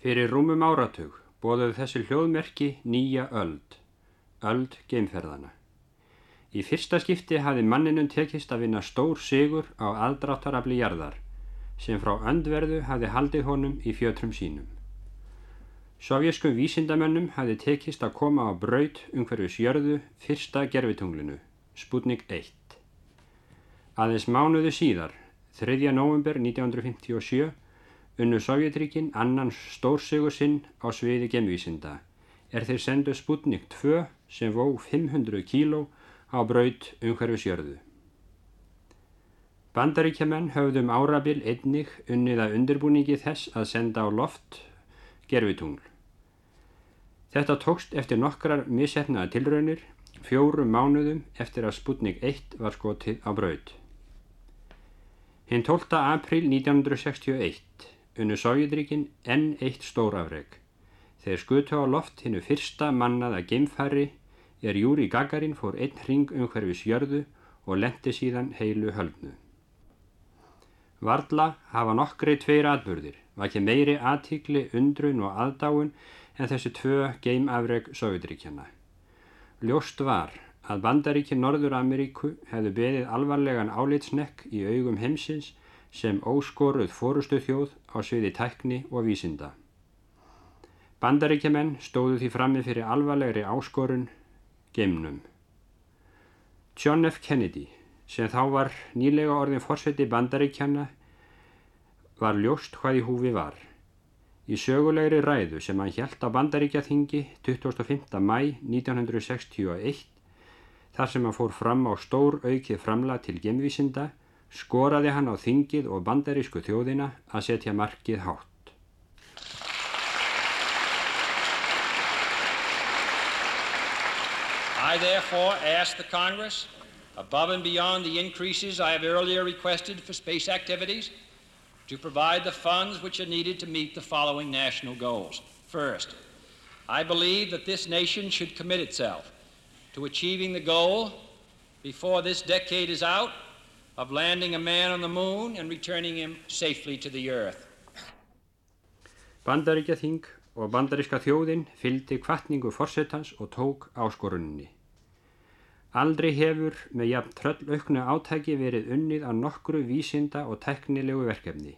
Fyrir rúmum áratug bóðuð þessi hljóðmerki nýja öld, öld geimferðana. Í fyrsta skipti hafi manninum tekist að vinna stór sigur á aðdráttarafli jarðar sem frá öndverðu hafi haldið honum í fjötrum sínum. Sovjeskum vísindamönnum hafi tekist að koma á braut umhverfis jörðu fyrsta gerfitunglinu, Sputnik 1. Aðeins mánuðu síðar, 3. november 1957, unnu Sovjetríkin annan stórsigur sinn á sviði gemvísinda er þeir sendu Sputnik 2 sem vó 500 kíló á braut umhverfis jörðu. Bandaríkjaman höfðum árabil einnig unnið að undirbúningi þess að senda á loft gerfitungl. Þetta tókst eftir nokkrar missefnaða tilraunir fjórum mánuðum eftir að Sputnik 1 var skotið á braut. Hinn 12. april 1961 unnu Sovjetríkin enn eitt stórafreg. Þeir skutu á loft hinnu fyrsta mannaða geimfæri er Júri Gagarin fór einn ring umhverfis jörðu og lendi síðan heilu höldnu. Varla hafa nokkri tveir atbyrðir, var ekki meiri aðtíkli, undrun og aðdáun en þessi tvö geimafreg Sovjetríkjana. Ljóst var að bandaríkinn Norður Ameríku hefðu beðið alvarlegan álitsnekk í augum heimsins sem óskoruð fórustu þjóð á sviði tækni og vísinda. Bandaríkjaman stóðu því frammi fyrir alvarlegri áskorun geimnum. John F. Kennedy, sem þá var nýlega orðin fórseti bandaríkjana, var ljóst hvað í húfi var. Í sögulegri ræðu sem hann hjælt á bandaríkjaþingi 25. mæ 1961, þar sem hann fór fram á stór aukið framla til gemvísinda, skoraði hann á þingið og bandarísku þjóðina að setja markið hátt. I therefore ask the Congress, above and beyond the increases I have earlier requested for space activities, to provide the funds which are needed to meet the following national goals. First, I believe that this nation should commit itself to achieving the goal before this decade is out of landing a man on the moon and returning him safely to the earth. Bandaríkja þing og bandaríska þjóðin fylgdi kvartningu forsetans og tók áskoruninni. Aldrei hefur með jafn tröll aukna átæki verið unnið á nokkru vísinda og teknilegu verkefni.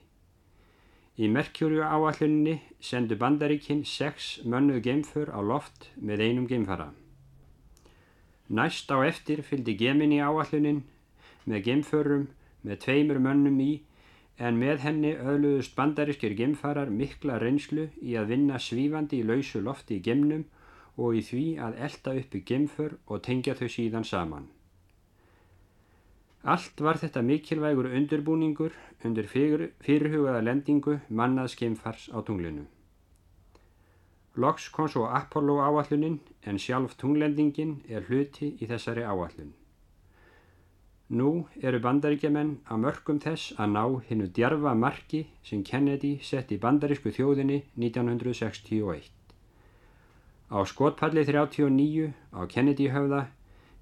Í Merkjúriu áalluninni sendu bandaríkinn sex mönnuð geimfur á loft með einum geimfara. Næst á eftir fylgdi Gemini áallunin með geimförum með tveimur mönnum í en með henni öðluðust bandarískir geimfarar mikla reynslu í að vinna svífandi í lausu lofti í geimnum og í því að elda uppi geimför og tengja þau síðan saman. Allt var þetta mikilvægur undirbúningur undir fyrir, fyrirhugaða lendingu mannaðs geimfars á tunglinu. Loks kom svo Apollo áallunin en sjálf tunglendingin er hluti í þessari áallun. Nú eru bandaríkjaman á mörgum þess að ná hinnu djarfa marki sem Kennedy sett í bandarísku þjóðinni 1961. Á skotpalli 39 á Kennedy höfða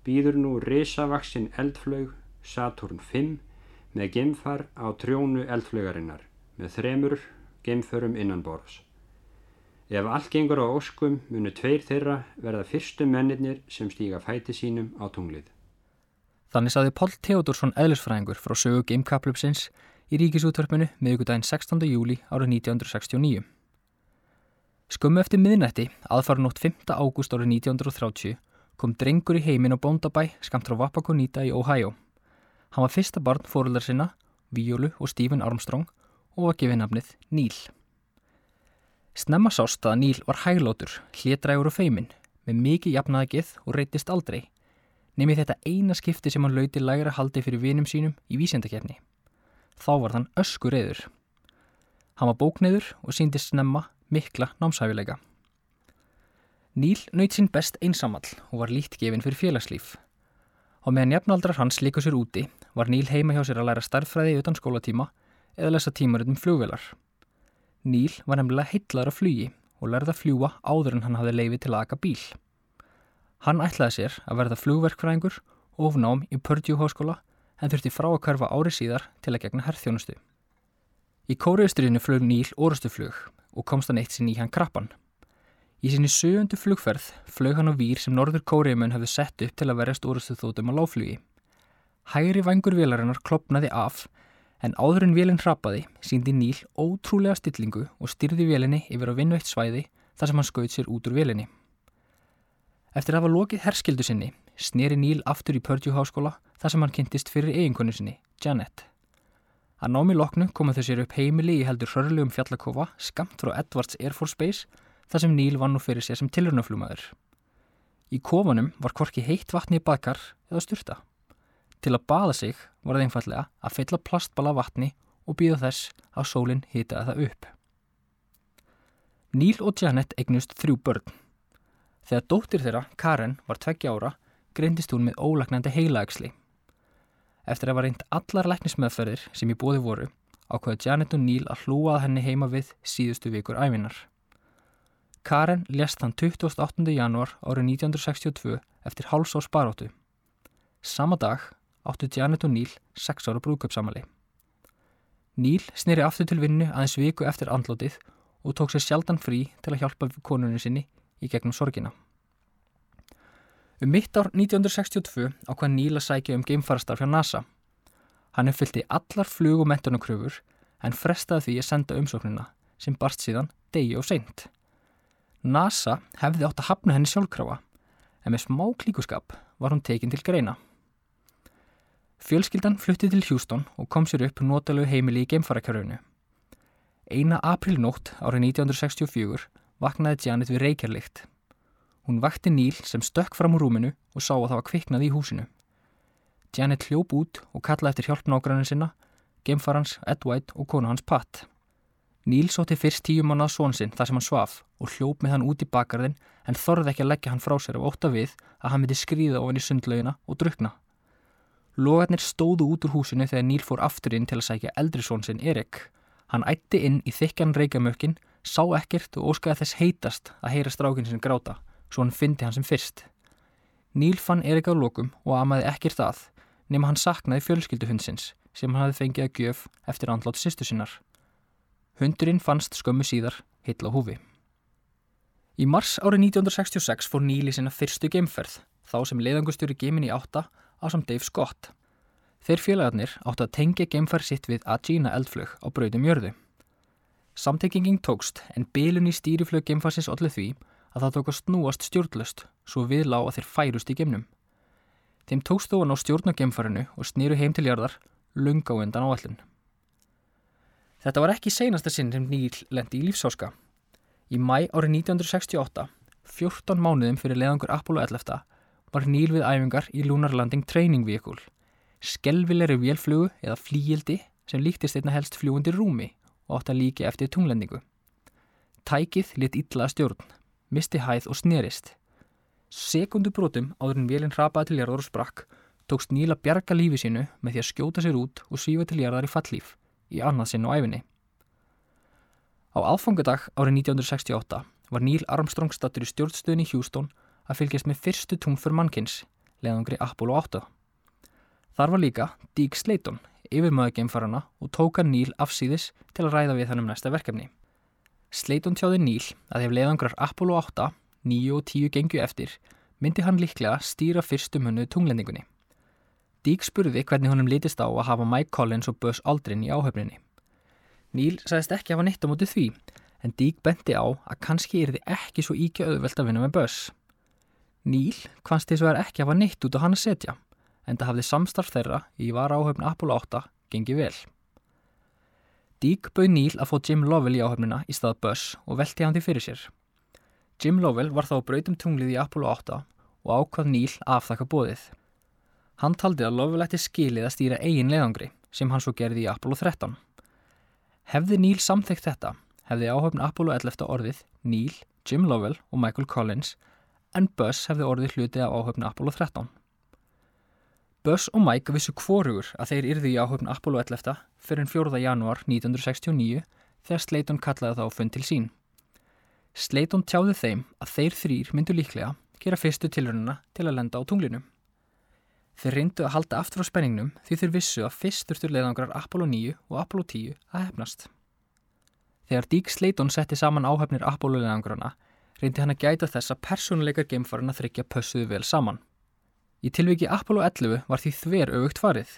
býður nú risavaksinn eldflög Saturn V með geimfar á trjónu eldflögarinnar með þremur geimförum innanborðs. Ef allt gengur á óskum munu tveir þeirra verða fyrstu mennirnir sem stíga fæti sínum á tunglið. Þannig saði Pól Theodorsson eðlisfræðingur frá sögu Gamecaplupsins í ríkisútvarpinu miðugudaginn 16. júli árið 1969. Skömmu eftir miðnætti, aðfaranótt 5. ágúst árið 1930, kom drengur í heiminn á Bóndabæ skamt frá Wapakonita í Ohio. Hann var fyrsta barn fóröldar sinna, Víólu og Stephen Armstrong og var gefið nafnið Níl. Snemma sást að Níl var hæglótur, hlétrægur og feiminn, með mikið jafnaðagið og reytist aldrei nefnir þetta eina skipti sem hann lauti lægra haldi fyrir vinum sínum í vísendakefni. Þá var þann öskur eður. Hann var bókneður og síndist snemma mikla námshæfileika. Níl nöyt sín best einsamall og var lít gefinn fyrir félagslíf. Og meðan jafnaldrar hans líka sér úti var Níl heima hjá sér að læra starffræði utan skólatíma eða lesa tímaritum flugvelar. Níl var nefnilega heitlar að flugi og lærða að fljúa áður en hann hafði leiði til að aka bíl. Hann ætlaði sér að verða flugverkfræðingur ofnám í Purdue háskóla en þurfti frá að hverfa ári síðar til að gegna herrþjónustu. Í kóriðustriðinu flög Níl orustuflug og komst hann eitt sinn í hann krabban. Í sinni sögundu flugferð flög hann á výr sem norður kóriumun hefði sett upp til að verjast orustu þótum á láflugi. Hægri vangur vélarinnar klopnaði af en áður en vélinn hrapaði síndi Níl ótrúlega stillingu og styrði vélinni yfir á vinnu eitt svæði þar sem hann skaut sér út úr vélinni. Eftir að hafa lokið herskildu sinni sneri Níl aftur í Purdue háskóla þar sem hann kynntist fyrir eiginkonu sinni, Janet. Að námi loknu komu þau sér upp heimili í heldur hörluðum fjallakofa skamt frá Edwards Air Force Base þar sem Níl vann nú fyrir sér sem tilrunaflumæður. Í kofanum var korki heitt vatni í bakar eða styrta. Til að baða sig var það einfallega að fylla plastbala vatni og býða þess að sólinn hitaði það upp. Níl og Janet eignust þrjú börn. Þegar dóttir þeirra, Karen, var tveggja ára, greindist hún með ólagnandi heilaægsli. Eftir að var reynd allar læknismöðferðir sem í bóði voru, ákveða Janet og Níl að hlúað henni heima við síðustu vikur æfinar. Karen lest hann 28. janúar árið 1962 eftir háls á sparóttu. Sama dag áttu Janet og Níl 6 ára brúköpsamali. Níl snýri aftur til vinnu aðeins viku eftir andlótið og tók sér sjaldan frí til að hjálpa konunni sinni í gegnum sorgina. Um mitt ár 1962 ákvað Níl að sækja um geimfarastarf hjá NASA. Hann uppfyldi allar flug og mentunakröfur en frestaði því að senda umsóknina sem barst síðan degi og seint. NASA hefði átt að hafna henni sjálfkrafa en með smá klíkuskap var hún tekin til greina. Fjölskyldan flutti til Hjústón og kom sér upp notalegu heimili í geimfarakjörðinu. Eina aprilnótt árið 1964 vaknaði Janet við reykjarlikt. Hún vakti Níl sem stökk fram úr rúminu og sá að það var kviknað í húsinu. Janet hljóp út og kallaði eftir hjálp nágrannin sinna, geimfarans Ed White og konu hans Pat. Níl sótti fyrst tíu manna að són sinn þar sem hann svaf og hljóp með hann út í bakarðin en þorði ekki að leggja hann frá sér af óta við að hann myndi skrýða ofin í sundlaugina og drukna. Logarnir stóðu út úr húsinu þegar Níl fór aftur inn til að sækja eldri són sinn Erik. Hann ætti inn í þykjan reykjamökkin, sá ekkert og óskaði þess heitast að heyra strákinn sinn gráta, svo hann fyndi hann sem fyrst. Níl fann Erik á lokum og amaði ekkert að, nema hann saknaði fjölskylduhundsins sem hann hafi fengið að gjöf eftir andlátt sýstu sinnar. Hundurinn fannst skömmu síðar, hitla húfi. Í mars árið 1966 fór Níl í sinna fyrstu geimferð, þá sem leiðangustjóri geimin í átta á samt Dave Scott. Þeir félagarnir átt að tengja geimfær sitt við Agena eldflög á brautum jörðu. Samtengingin tókst en bilun í stýriflög geimfarsins allir því að það tók að snúast stjórnlust svo við lág að þeir færust í geimnum. Þeim tókst þó að ná stjórn á geimfarinu og snýru heim til jarðar lunga á endan áallin. Þetta var ekki seinasta sinn sem Níl lendi í lífsáska. Í mæ árið 1968, 14 mánuðum fyrir leðangur Apollo 11, var Níl við æfingar í Lunar Landing Training Vehicle, skelvilegri vélflugu eða flíildi sem líktist einna helst fljúandi rúmi og átt að líka eftir tunglendingu. Tækið lit illa stjórn, misti hæð og snerist. Sekundu brotum áður en vélinn hrapaði til jarðar og sprakk, tókst Níl að bjarga lífi sínu með því að skjóta sér út og svífa til jarðar í fallíf, í annað sinn á æfinni. Á aðfangadag árið 1968 var Níl Armstrong stattur í stjórnstöðin í Houston að fylgjast með fyrstu tungfur mannkins, leðangri Apollo 8. Þar var líka Dík Sleiton, yfirmöðu geimfarana og tóka Níl afsýðis til að ræða við hann um næsta verkefni. Sleiton tjáði Níl að ef leðangrar Apollo 8, 9 og 10 gengju eftir, myndi hann líklega stýra fyrstu munnuð tunglendingunni. Dík spurði hvernig honum litist á að hafa Mike Collins og Buzz Aldrin í áhöfninni. Níl sagðist ekki hafa neitt á móti því, en Dík benti á að kannski er þið ekki svo íkja auðvelt að vinna með Buzz. Níl kvannst þess að vera ekki hafa neitt út á hann að setja, en það hafði samstarf þeirra í var áhöfn Apollo 8 gengið vel. Dík bauð Níl að fá Jim Lovell í áhöfnina í stað Buzz og velti hann því fyrir sér. Jim Lovell var þá brautum tunglið í Apollo 8 og ákvað Níl afþakka bóðið. Hann taldi að Lovell ætti skilið að stýra eigin leiðangri sem hann svo gerði í Apollo 13. Hefði Níl samþygt þetta, hefði áhöfn Apollo 11 orðið Níl, Jim Lovell og Michael Collins en Buzz hefði orðið hluti af áhöfni Apollo 13. Buzz og Mike vissu kvorugur að þeir yrði í áhöfni Apollo 11 fyrir 4. janúar 1969 þegar Slayton kallaði þá fund til sín. Slayton tjáði þeim að þeir þrýr myndu líklega gera fyrstu tilrununa til að lenda á tunglinu. Þeir reyndu að halda aftur á spenningnum því þeir vissu að fyrsturtur leiðangrar Apollo 9 og Apollo 10 að hefnast. Þegar Dík Sleiton setti saman áhefnir Apollo-leðangrana reyndi hann að gæta þess að persónuleikar geimfarina þryggja pössuðu vel saman. Í tilviki Apollo 11 var því þver auðvögt farið.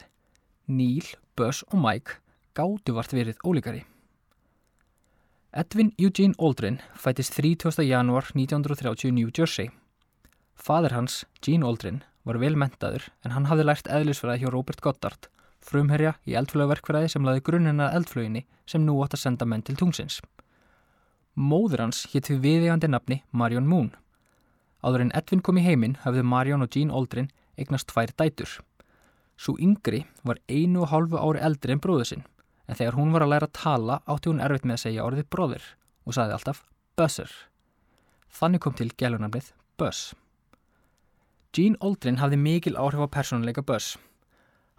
Neil, Buzz og Mike gáttu vart verið ólíkari. Edwin Eugene Aldrin fætist 30. janúar 1930 í New Jersey. Fadur hans, Gene Aldrin, var vel mentaður en hann hafði lært eðlisfræði hjá Robert Goddard, frumherja í eldflögaverkfræði sem laði grunnina eldflöginni sem nú átt að senda menn til tungsins. Móður hans hétt við viðegandi nafni Marion Moon. Áður en Edwin kom í heiminn hafði Marion og Gene Aldrin eignast tvær dætur. Svo yngri var einu og hálfu ári eldri en bróðu sinn, en þegar hún var að læra að tala átti hún erfitt með að segja orðið bróðir og sagði alltaf Buzzer. Þannig kom til gælunarnið Buzz. Gene Aldrin hafði mikil áhrif á persónuleika Buzz.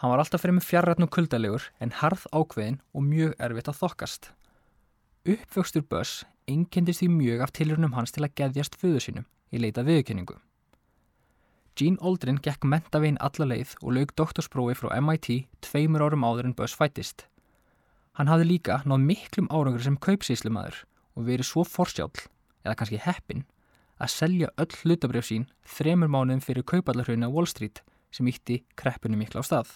Hann var alltaf fyrir með fjarrætn og kuldalegur en harð ákveðin og mjög erfitt að þokkast. Uppvöxtur Buzz einkendist því mjög af tilrunum hans til að geðjast föðu sínum í leita viðkynningu. Gene Aldrin gekk mentavegin alla leið og laug doktorsprófi frá MIT tveimur árum áður en Buzz fættist. Hann hafði líka náð miklum árangur sem kaupsíslumadur og verið svo forsjálf, eða kannski heppin, að selja öll hlutabrjöf sín þremur mánuðum fyrir kaupallarhrauna Wall Street sem ítti kreppunum mikla á stað.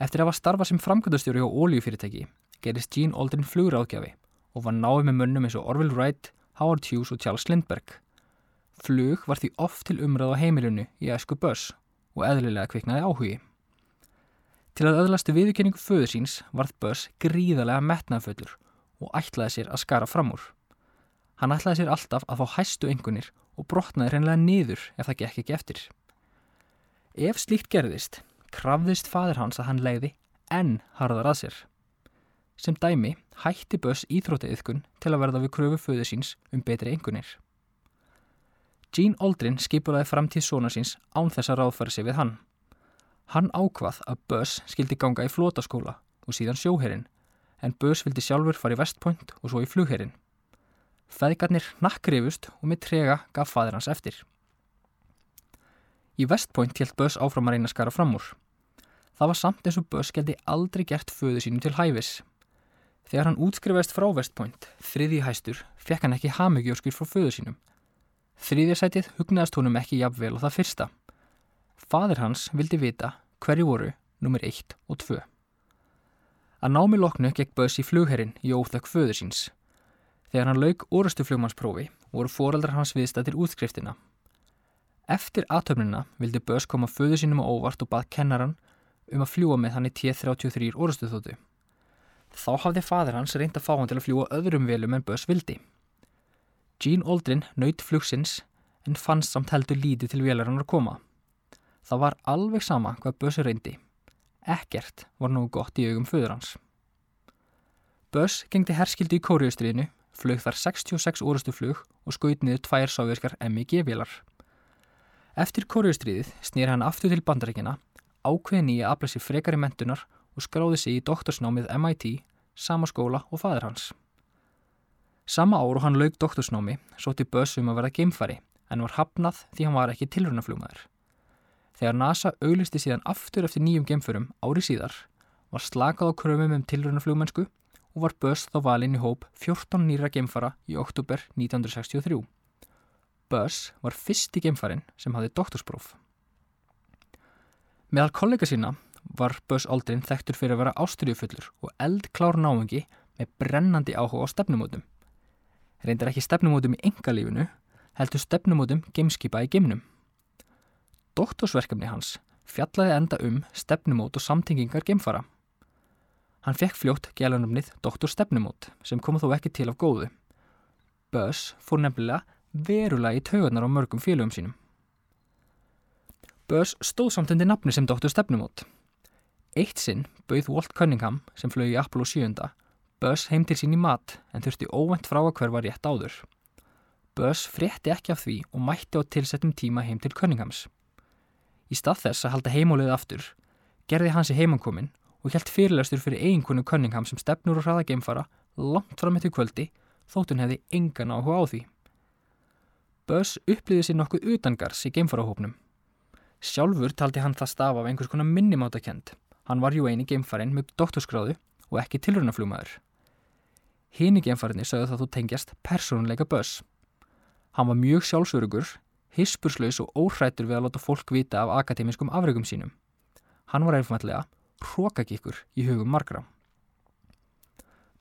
Eftir að hafa starfað sem framkvæmdastjóri á óljufyrirtæki gerist Gene Aldrin flugráðgjafi og var náði með munnum eins og Orville Wright, Howard Hughes og Charles Lindbergh. Flug var því oft til umræð á heimilinu í æsku börs og eðlilega kviknaði áhugi. Til að öðlastu viðurkenningu föður síns varð börs gríðarlega metnaðföllur og ætlaði sér að skara fram úr. Hann ætlaði sér alltaf að fá hæstu engunir og brotnaði hreinlega niður ef það gekk ekki eftir. Ef slíkt gerðist, krafðist fadur hans að hann leiði enn harðar að sér. Sem dæmi hætti Böss íþrótiðiðkun til að verða við kröfu föðu síns um betri engunir. Gene Aldrin skipulaði framtíð svona síns án þess að ráðfæra sig við hann. Hann ákvað að Böss skildi ganga í flótaskóla og síðan sjóherrin, en Böss vildi sjálfur fara í Vestpoint og svo í flugherrin. Feðgarnir nakkrifust og með trega gaf fadur hans eftir. Í Vestpoint helt Böss áfram að reyna skara fram úr. Það var samt eins og Böss geldi aldrei gert föðu sínum til hæfis. Þegar hann útskrifaðist frá Vestpoint, þriði hæstur, fekk hann ekki hamugjóskir frá föðu sínum. Þriðjarsætið hugnaðast honum ekki jafnvel og það fyrsta. Fadir hans vildi vita hverju voru nummer 1 og 2. Að námi loknu gekk Böss í flugherrin í óþökk föður síns. Þegar hann lauk orustu flugmannsprófi voru foreldrar hans viðstættir útskriftina. Eftir aðtöfnina vildi Böss koma föður sínum á óvart og bað kennaran um að fljúa með hann í T-33 orustu þóttu. Þá hafði fadir hans reynd að fá hann til að fljúa öðrum velum en Böss vildi. Gene Aldrin naut flugsins en fannst samt heldur lítið til vélarinnar að koma. Það var alveg sama hvað Böss reyndi. Ekkert var nú gott í augum föður hans. Böss gengdi herskildi í kóriustriðinu, flög þar 66 orustu flug og skaut niður tvær sáverskar MIG-vélar. Eftir kóriustriðið snýr hann aftur til bandarækina, ákveðin í að afla sér frekari mentunar og skráði sig í doktorsnámið MIT, sama skóla og fadur hans. Sama ár og hann laug doktorsnámi sótti Böss um að verða geimfari en var hafnað því hann var ekki tilrunaflugmaður. Þegar NASA auglisti síðan aftur eftir nýjum geimförum ári síðar var slakað á kröfum um tilrunaflugmennsku og var Böss þá valinn í hóp 14 nýra geimfara í oktober 1963. Böss var fyrsti geimfarin sem hafði doktorspróf. Meðal kollega sína var Böss Aldrin þekktur fyrir að vera ástriðufullur og eldklár náengi með brennandi áhuga á stefnumótum. Reyndar ekki stefnumótum í engalífinu, heldur stefnumótum geimskipa í geimnum. Doktorsverkefni hans fjallaði enda um stefnumót og samtengingar geimfara. Hann fekk fljótt gælunumnið Doktor Stefnumót sem kom þó ekki til af góðu. Böss fór nefnilega verulega í taugarnar á mörgum félögum sínum. Böss stóð samt undir nafni sem Doktor Stefnumót. Eitt sinn bauð Walt Cunningham sem flög í Apollo 7. Böss heim til sín í mat en þurfti óvænt frá að hverfa rétt áður. Böss frétti ekki af því og mætti á tilsettum tíma heim til Cunninghams. Í stað þess að halda heimálið aftur, gerði hans í heimankomin og hjælt fyrirlæstur fyrir eiginkonu Cunningham sem stefnur og hraða geimfara langt fram eftir kvöldi þótt hún hefði engan áhuga á því. Böss upplýði sér nokkuð utangars í geimfarahópnum. Sjálfur taldi hann það stafa af einhvers konar minnimátakend. Hann var jú eini geimfarin með doktorskráðu og ekki tilrunaflugmaður. Hini genfærinni sögðu það þú tengjast persónuleika Buzz. Hann var mjög sjálfsörugur, hispurslaus og óhrættur við að láta fólk vita af akademiskum afregum sínum. Hann var einfallega hrókagikkur í hugum margra.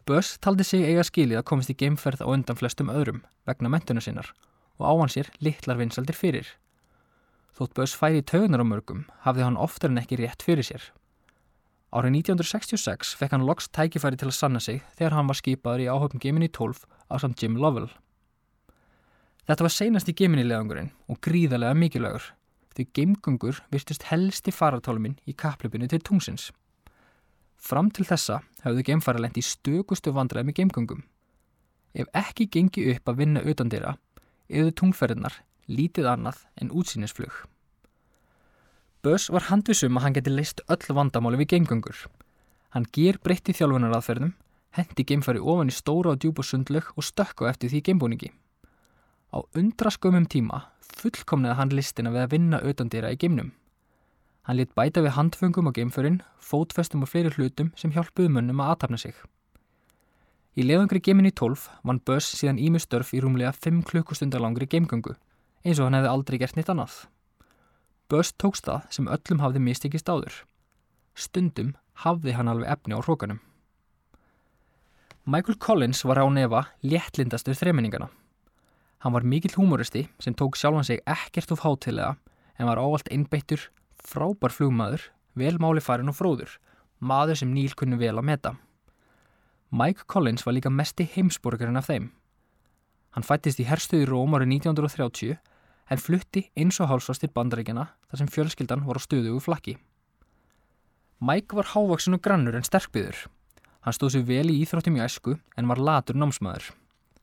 Buzz taldi sig eiga skilið að komast í geimferð á undan flestum öðrum vegna mentuna sinnar og á hann sér litlar vinsaldir fyrir. Þótt Buzz færi í taugunar á mörgum hafði hann oftar en ekki rétt fyrir sér. Árið 1966 fekk hann loks tækifæri til að sanna sig þegar hann var skipaður í áhöfn Gemini 12 af samt Jim Lovell. Þetta var seinast í Gemini-leðangurinn og gríðarlega mikilvægur því geimgungur virtist helsti farartáluminn í kaplöpinu til tungsins. Fram til þessa hafðu geimfara lent í stökustu vandræði með geimgungum. Ef ekki gengi upp að vinna utandira, eða tungferðinar lítið annað en útsýnisflug. Buzz var handvisum að hann geti leist öll vandamáli við geimgöngur. Hann ger breytti þjálfunaraðferðum, hendi geimfari ofan í stóra og djúpa sundlög og stökk á eftir því geimbúningi. Á undraskömmum tíma fullkomnaði hann listina við að vinna auðandira í geimnum. Hann lit bæta við handföngum á geimförin, fótfestum og fleiri hlutum sem hjálpuðu mönnum að aðtapna sig. Í leiðangri geiminni 12 vann Buzz síðan ímustörf í rúmlega 5 klukkustundar langri geimgöngu, eins og hann hefði aldrei gert nýtt annað. Buzz tókst það sem öllum hafði mistikist áður. Stundum hafði hann alveg efni á hrókanum. Michael Collins var á nefa léttlindastur þreiminningana. Hann var mikill humoristi sem tók sjálfan sig ekkert of hátilega en var ávalt einbeittur, frábær flugmaður, velmáli farin og fróður, maður sem Níl kunni vel að meta. Mike Collins var líka mesti heimsborgarinn af þeim. Hann fættist í herstuði Róm árið 1930 en flutti eins og hálsast til bandaríkjana þar sem fjölskyldan var á stöðugu flakki. Mike var hávaksin og grannur en sterkbyður. Hann stóð sér vel í íþróttum í æsku en var latur námsmaður.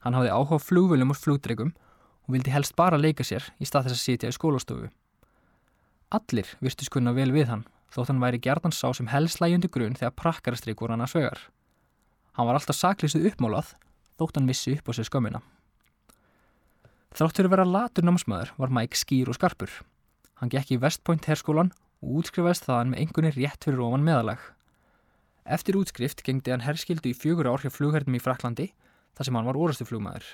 Hann hafði áhuga flugvöljum og flugdregum og vildi helst bara leika sér í stað þess að sitja í skólastofu. Allir virtust kunna vel við hann þótt hann væri gerðan sá sem helst lægjandi grunn þegar prakkarastrík voru hann að sögar. Hann var alltaf saklýstuð uppmálað þótt hann vissi upp á sér skömmina. Þráttur að vera latur námsmaður var Mike skýr og skarpur. Hann gekk í Westpoint herskólan og útskrifaðist þaðan með engunni rétt fyrir ofan meðalag. Eftir útskrift gengdi hann herskildu í fjögur ár hjá flugherðum í Fraklandi þar sem hann var orastu flugmaður.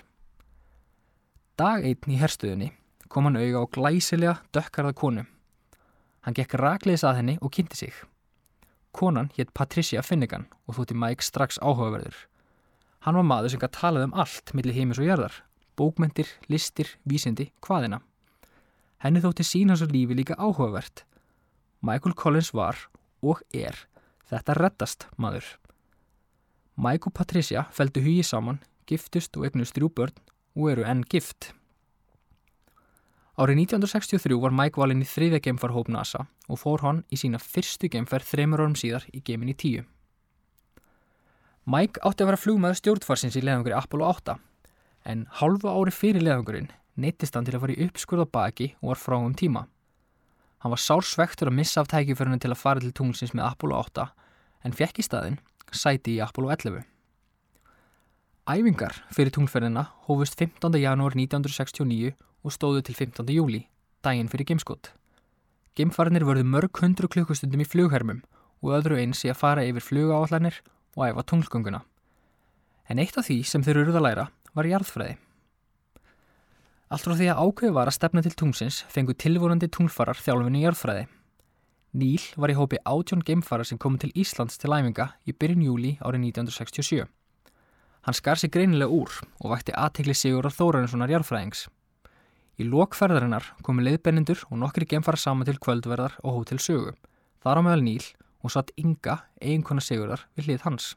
Dag einn í herstöðunni kom hann auga á glæsilega dökkarða konu. Hann gekk rakleis að henni og kynnti sig. Konan hétt Patricia Finnegan og þútti Mike strax áhugaverður. Hann var maður sem gæti talað um allt millir heimis og jörðar bókmentir, listir, vísindi, hvaðina. Henni þótti sína svo lífi líka áhugavert. Michael Collins var, og er, þetta reddast maður. Mike og Patricia feldu hugi saman, giftust og egnust þrjú börn og eru enn gift. Árið 1963 var Mike valinn í þriðja geimfarhóp NASA og fór hann í sína fyrstu geimferð þreymur orðum síðar í geiminni 10. Mike átti að vera flugmaður stjórnfarsins í leðangri Apollo 8 en hálfu ári fyrir leðangurinn neittist hann til að fara í uppskurða baki og var frá um tíma. Hann var sársvektur að missa af tækiförunum til að fara til tunglsins með Apollo 8 en fekk í staðin sæti í Apollo 11. Æfingar fyrir tunglferðina hófust 15. janúar 1969 og stóðu til 15. júli, daginn fyrir gameskott. Geimfarnir vörðu mörg hundru klukkustundum í flughermum og öðru eins í að fara yfir flugáallanir og æfa tunglgönguna. En eitt af því sem þeir eruð að læra var jarðfræði. Allt frá því að ákveð var að stefna til tungsins fengu tilvonandi tungfarar þjálfunni jarðfræði. Níl var í hópi átjón geimfara sem kom til Íslands til æfinga í byrjun júli árið 1967. Hann skar sig greinilega úr og vakti aðtegli sigur á Þórarinssonar jarðfræðings. Í lokferðarinnar komi leiðbennindur og nokkri geimfara saman til kvöldverðar og hótel sögu. Þar á meðal Níl og satt Inga, eiginkona sigurðar, við hlið hans.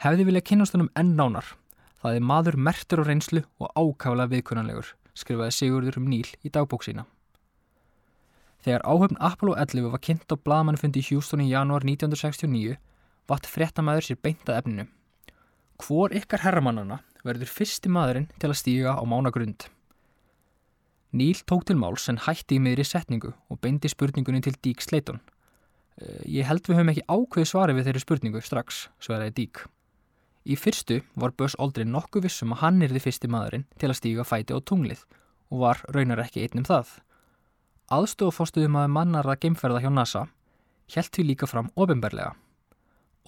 Hefði vilja kynast honum enn nánar Það er maður mertur og reynslu og ákaflega viðkunanlegur, skrifaði Sigurður um Níl í dagbók sína. Þegar áhöfn Apollo 11 var kynnt á bladmannfundi í Houston í janúar 1969 vatt fréttamaður sér beintað efninu. Hvor ykkar herramannana verður fyrsti maðurinn til að stíga á mánagrund? Níl tók til máls en hætti í miðri setningu og beindi spurningunni til Dík Sleiton. Eh, ég held við höfum ekki ákveð svari við þeirri spurningu strax, svaraði Dík. Í fyrstu var Buzz aldrei nokkuð vissum að hann er þið fyrsti maðurinn til að stíga fæti á tunglið og var raunar ekki einnum það. Aðstofafórstuðum að mannarða geimferða hjá NASA helt því líka fram ofinberlega.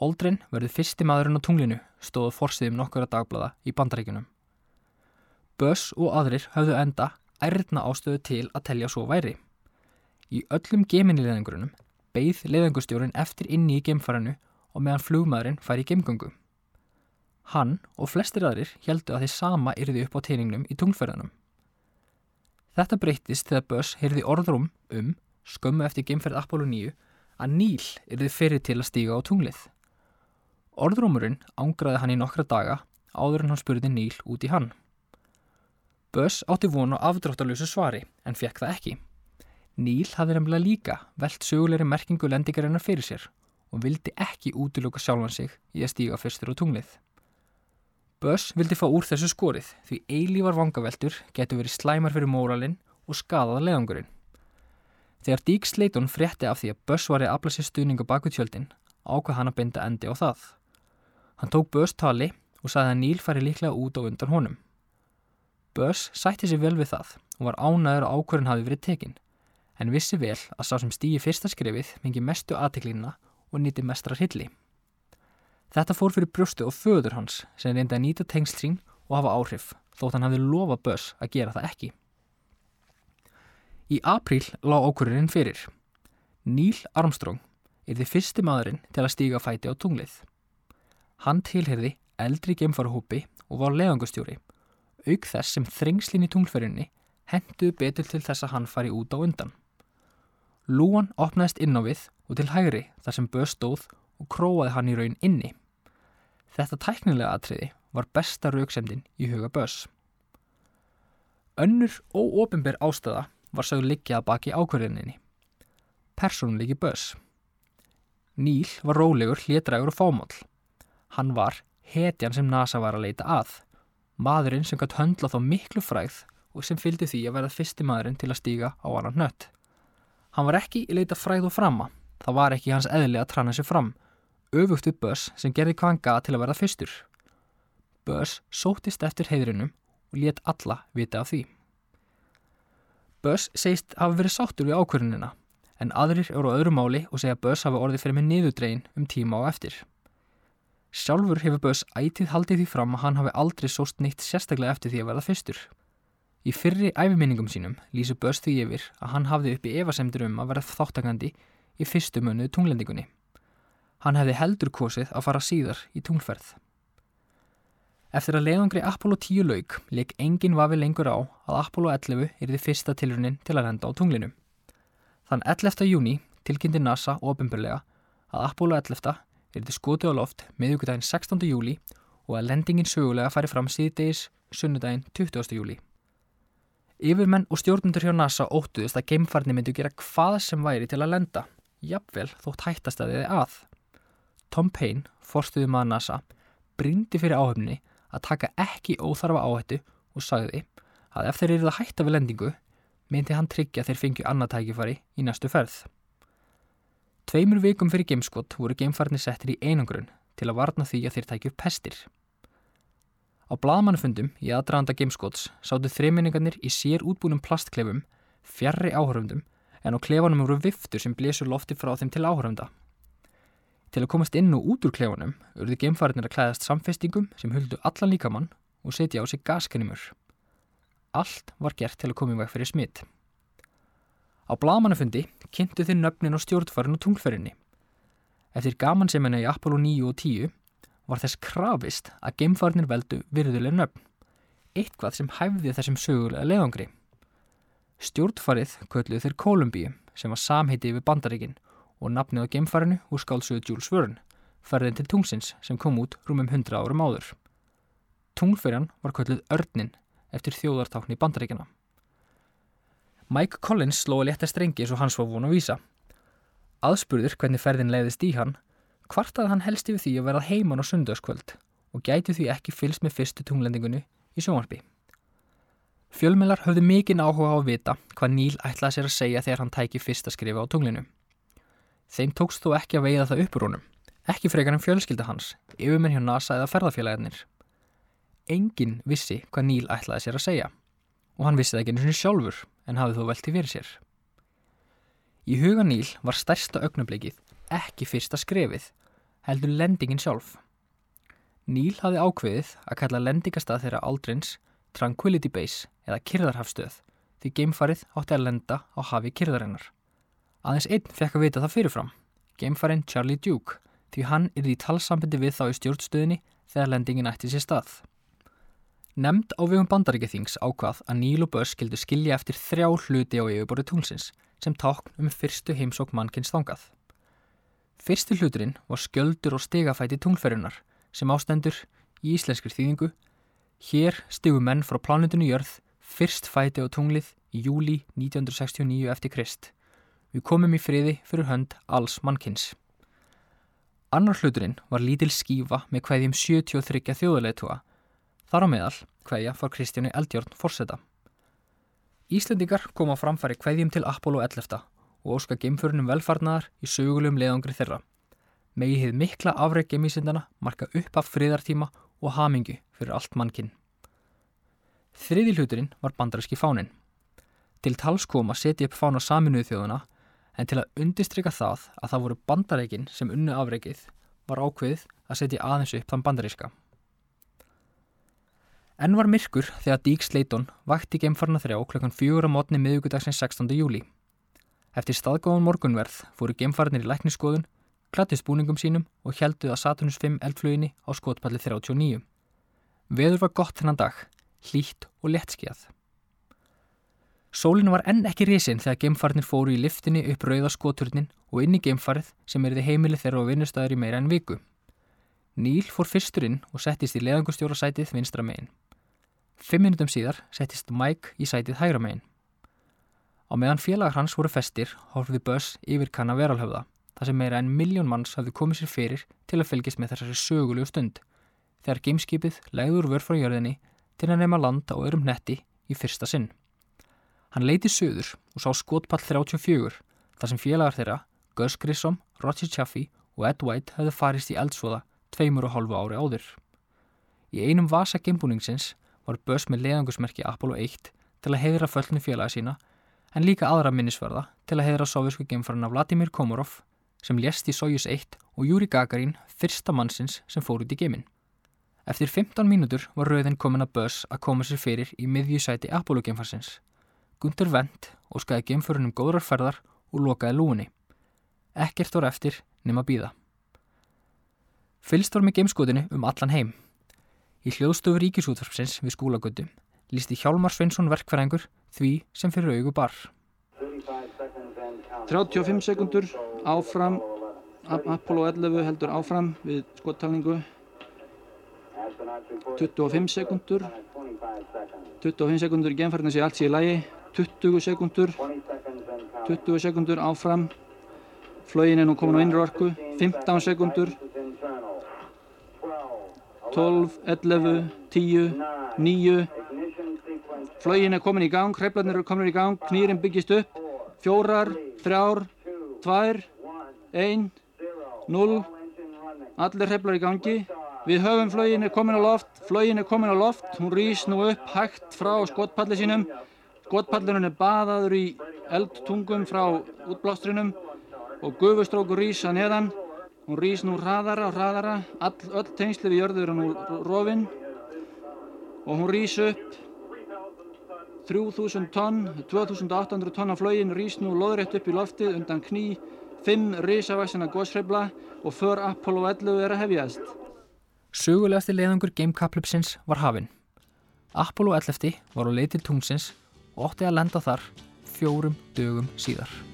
Aldrin verður fyrsti maðurinn á tunglinu stóðu fórsýðum nokkura dagblada í bandaríkunum. Buzz og aðrir höfðu enda ærna ástöðu til að telja svo væri. Í öllum geminnileðingurunum beigð leðingustjórin eftir inni í gemfarinu og meðan flugmaðurinn fær í gemgöngu. Hann og flestir aðrir heldu að þeir sama yrði upp á teiningnum í tunglferðanum. Þetta breytist þegar Buzz heyrði orðrum um, skömmu eftir gemferð Apollo 9, að Níl yrði fyrir til að stíga á tunglið. Orðrúmurinn ángraði hann í nokkra daga áður en hann spurði Níl út í hann. Buzz átti vonu afdráttalösu svari en fekk það ekki. Níl hafði nefnilega líka velt sögulegri merkingu lendingarinnar fyrir sér og vildi ekki útiloka sjálfan sig í að stíga fyrstur á tunglið. Buzz vildi fá úr þessu skorið því eilívar vangaveltur getur verið slæmar fyrir móralinn og skadaða leðangurinn. Þegar Dík Sleiton frétti af því að Buzz var í afla sér stuðningu baku tjöldin ákvað hann að binda endi á það. Hann tók Buzz tali og sagði að Níl fari líklega út á undan honum. Buzz sætti sér vel við það og var ánæður að ákvörðin hafi verið tekinn en vissi vel að sá sem stýji fyrsta skrifið mingi mestu aðteklínina og nýtti mestra hilli. Þetta fór fyrir brjóstu og föður hans sem reyndi að nýta tengsl sín og hafa áhrif þótt hann hafði lofa Buzz að gera það ekki. Í apríl lág ákvörðurinn fyrir. Neil Armstrong er því fyrsti maðurinn til að stíga fæti á tunglið. Hann tilherði eldri gemfarahópi og var leðangustjóri, auk þess sem þrengslinn í tunglferðinni henduð betur til þess að hann fari út á undan. Lúan opnaðist inn á við og til hægri þar sem Böss stóð og króaði hann í raun inni. Þetta tæknilega atriði var besta rauksemdin í huga Böss. Önnur óofinber ástæða var sögur liggjað baki ákverðininni. Personleiki Böss. Níl var rólegur, hlétrægur og fámál. Hann var hetjan sem NASA var að leita að. Maðurinn sem gætt höndla þá miklu fræð og sem fylgdi því að verða fyrsti maðurinn til að stíga á annan nött. Hann var ekki í leita fræð og frama. Það var ekki hans eðli að trana sér fram. Öfugt við Böss sem gerði hvað hann gað til að verða fyrstur. Böss sótist eftir heiðrinum og let alla vita af því. Böss segist hafa verið sáttur við ákvörðunina en aðrir eru á öðru máli og segja að Böss hafa orðið fyrir með niðurdregin um tíma á eftir. Sjálfur hefur Böss ætið haldið því fram að hann hafi aldrei sóst neitt sérstaklega eftir því að verða fyrstur. Í fyrri æfiminningum sínum lýsur Böss því yfir að hann hafði uppi evasemdur um að verða þáttakandi í fyrstu mönuðu tunglendingunni. Hann hefði heldur kosið að fara síðar í tunglferð. Eftir að leiðangri Apollo 10 lauk leik engin vafi lengur á að Apollo 11 er því fyrsta tilrunin til að lenda á tunglinu. Þann 11. júni tilkynnti NASA ofinbörlega að Apollo 11 er því skotið á loft meðugudaginn 16. júli og að lendingin sögulega færi fram síðdegis sunnudaginn 20. júli. Yfirmenn og stjórnundur hjá NASA óttuðist að geimfarni myndu gera hvað sem væri til að lenda, jafnvel þótt hættastæðiði að. Tom Payne, forstuðum að NASA, brindi fyrir áhöfni að taka ekki óþarfa áhættu og sagði að ef þeir eru að hætta við lendingu myndi hann tryggja þeir fengju annað tækifari í næstu ferð. Tveimur vikum fyrir gameskott voru gamefarnir settir í einangrun til að varna því að þeir tækju pestir. Á bladmannfundum í aðdraðanda gameskotts sáttu þreiminningarnir í sér útbúnum plastklefum fjarrri áhörfundum en á klefanum voru viftur sem blésur lofti frá þeim til áhörfunda. Til að komast inn og út úr klefanum urðu geimfariðnir að klæðast samfestingum sem huldu allan líkamann og setja á sig gaskanimur. Allt var gert til að koma í veg fyrir smitt. Á blagamannafundi kynntu þeir nöfnin á stjórnfarin og tunglferinni. Eftir gamansemina í Apollo 9 og 10 var þess krafist að geimfarinir veldu virðuleg nöfn, eitthvað sem hæfði þessum sögulega leiðangri. Stjórnfarið kölluð þeir Kolumbíu sem var samheiti yfir bandaríkinn og nafnið á geimfarinu úr skálsögu Jules Verne, ferðin til tungsins sem kom út rúmum 100 árum áður. Tunglferjan var kölluð Örnin eftir þjóðartákni bandaríkina. Mike Collins slóði létta strengi eins og hans var von að vísa. Aðspurður hvernig ferðin leiðist í hann, kvartaði hann helst yfir því að verða heiman á sundarskvöld og gæti því ekki fylst með fyrstu tunglendingunni í sjónvarpi. Fjölmjölar höfðu mikinn áhuga á að vita hvað Níl ætlaði sér að segja þegar hann tæki fyrsta skrifa á tunglinu. Þeim tókst þó ekki að veiða það uppur honum, ekki frekar en fjölskylda hans, yfirmenn hjá NASA eða ferðarfélagarnir. Engin vissi hvað Níl ætlaði sér að segja og hann vissi það ekki eins og sjálfur en hafði þó velti fyrir sér. Í huga Níl var stærsta augnablikið ekki fyrsta skrefið, heldur lendingin sjálf. Níl hafði ákveðið að kalla lendingastað þeirra Aldrins Tranquility Base eða Kyrðarhafstöð því geimfarið átti að lenda á hafi kyrðarinnar. Aðeins einn fekk að vita það fyrirfram, geimfarin Charlie Duke, því hann er í talsambindi við þá í stjórnstöðinni þegar lendingin ætti sér stað. Nemnd á vegum bandaríkjathings ákvað að Níl og Börs skildu skilja eftir þrjá hluti á yfirborði tunglsins sem tákn um fyrstu heimsók mannkins þangað. Fyrstu hluturinn var skjöldur og stegafæti tunglferjunar sem ástendur í íslenskri þýðingu Hér stigu menn frá plánundinu jörð fyrst fæti á tunglið í júli 1969 eftir Krist. Við komum í friði fyrir hönd alls mannkins. Annar hluturinn var lítil skífa með hvaðjum 73 þjóðulegtúa. Þar á meðal hvaðja fór Kristjáni Eldjórn fórseta. Íslendingar kom á framfæri hvaðjum til Apollo 11 og óska geimförunum velfarnar í sögulegum leiðangri þeirra. Megið hefð mikla afreg geimísindana marka upp af friðartíma og hamingu fyrir allt mannkinn. Þriði hluturinn var bandaríski fánin. Til tals kom að setja upp fána saminuðu þjóðuna en til að undistrykka það að það voru bandarækin sem unnu afreikið var ákveðið að setja aðeins upp þann bandaríska. Enn var myrkur þegar Dík Sleiton vakti geimfarna þrjá klokkan fjögur á mótni miðugudagsins 16. júli. Eftir staðgóðan morgunverð fóru geimfarnir í lækniskoðun klattist búningum sínum og helduð að Saturnus 5 eldflöginni á skotpalli 39. Veður var gott þennan dag, hlýtt og lettskjað. Sólinn var enn ekki risinn þegar geimfarnir fóru í liftinni upp rauða skoturnin og inn í geimfarið sem erði heimili þeirra á vinnustæður í meira en viku. Níl fór fyrsturinn og settist í leðangustjóra sætið vinstra megin. Fimm minutum síðar settist Mike í sætið hægra megin. Á meðan félagar hans voru festir hálfði Buzz yfir kanna veralhöfða þar sem meira en miljón manns hafði komið sér fyrir til að fylgjast með þessari sögulegu stund þegar gameskipið legður vörð frá jörðinni til að nefna land á öðrum netti í fyrsta sinn. Hann leiti söður og sá skotpall 34 þar sem félagar þeirra, Gus Grissom, Roger Chaffee og Ed White hefði farist í eldsvoða tveimur og hálfu ári áður. Í einum vasa geimbúningsins var Buzz með leiðangusmerki Apollo 1 til að heiðra föllinu félaga sína en líka aðra minnisverða til að heiðra sovjísku geimfarana Vladimir Komorov sem lést í Soyuz 1 og Júri Gagarin fyrsta mannsins sem fór út í geiminn. Eftir 15 mínútur var rauðin komin að Buzz að koma sér fyrir í miðjusæti Apollo geimfarsins. Gunther Wendt óskaði geimförunum góðrar ferðar og lokaði lúinni. Ekkert voru eftir nema býða. Fylst var með geimskotinu um allan heim. Í hljóðstofu ríkisútvarpsins við skólagötu lísti Hjálmar Sveinsson verkfæringur því sem fyrir augu bar. 35 sekundur áfram Apollo 11 heldur áfram við skottalningu 25 sekundur 25 sekundur í genfærðin sé allt sé í lagi 20 sekundur 20 sekundur áfram. Flögin er nú komin á innri orku. 15 sekundur 12, 11, 10, 9 flögin er komin í gang. Hreiflarnir eru komin í gang. Knýrin byggist upp. Fjórar, þrjár, tvær, ein, null, allir hreflar í gangi. Við höfum flögin er komin á loft, flögin er komin á loft, hún rýs nú upp hægt frá skotpalli sínum. Skotpallinu er baðaður í eldtungum frá útblástrinum og gufustrókur rýs að neðan. Hún rýs nú hraðara og hraðara, all, öll tengsli við jörður er nú rofinn og hún rýs upp 3000 tonn, 2800 tonn af flögin rýst nú loðrætt upp í loftið undan kný, 5 risavaksina góðsreifla og för Apollo 11 er að hefjast. Sögulegasti leiðangur Gamekaplupsins var hafinn. Apollo 11 var á leið til tungsins og ótti að lenda þar fjórum dögum síðar.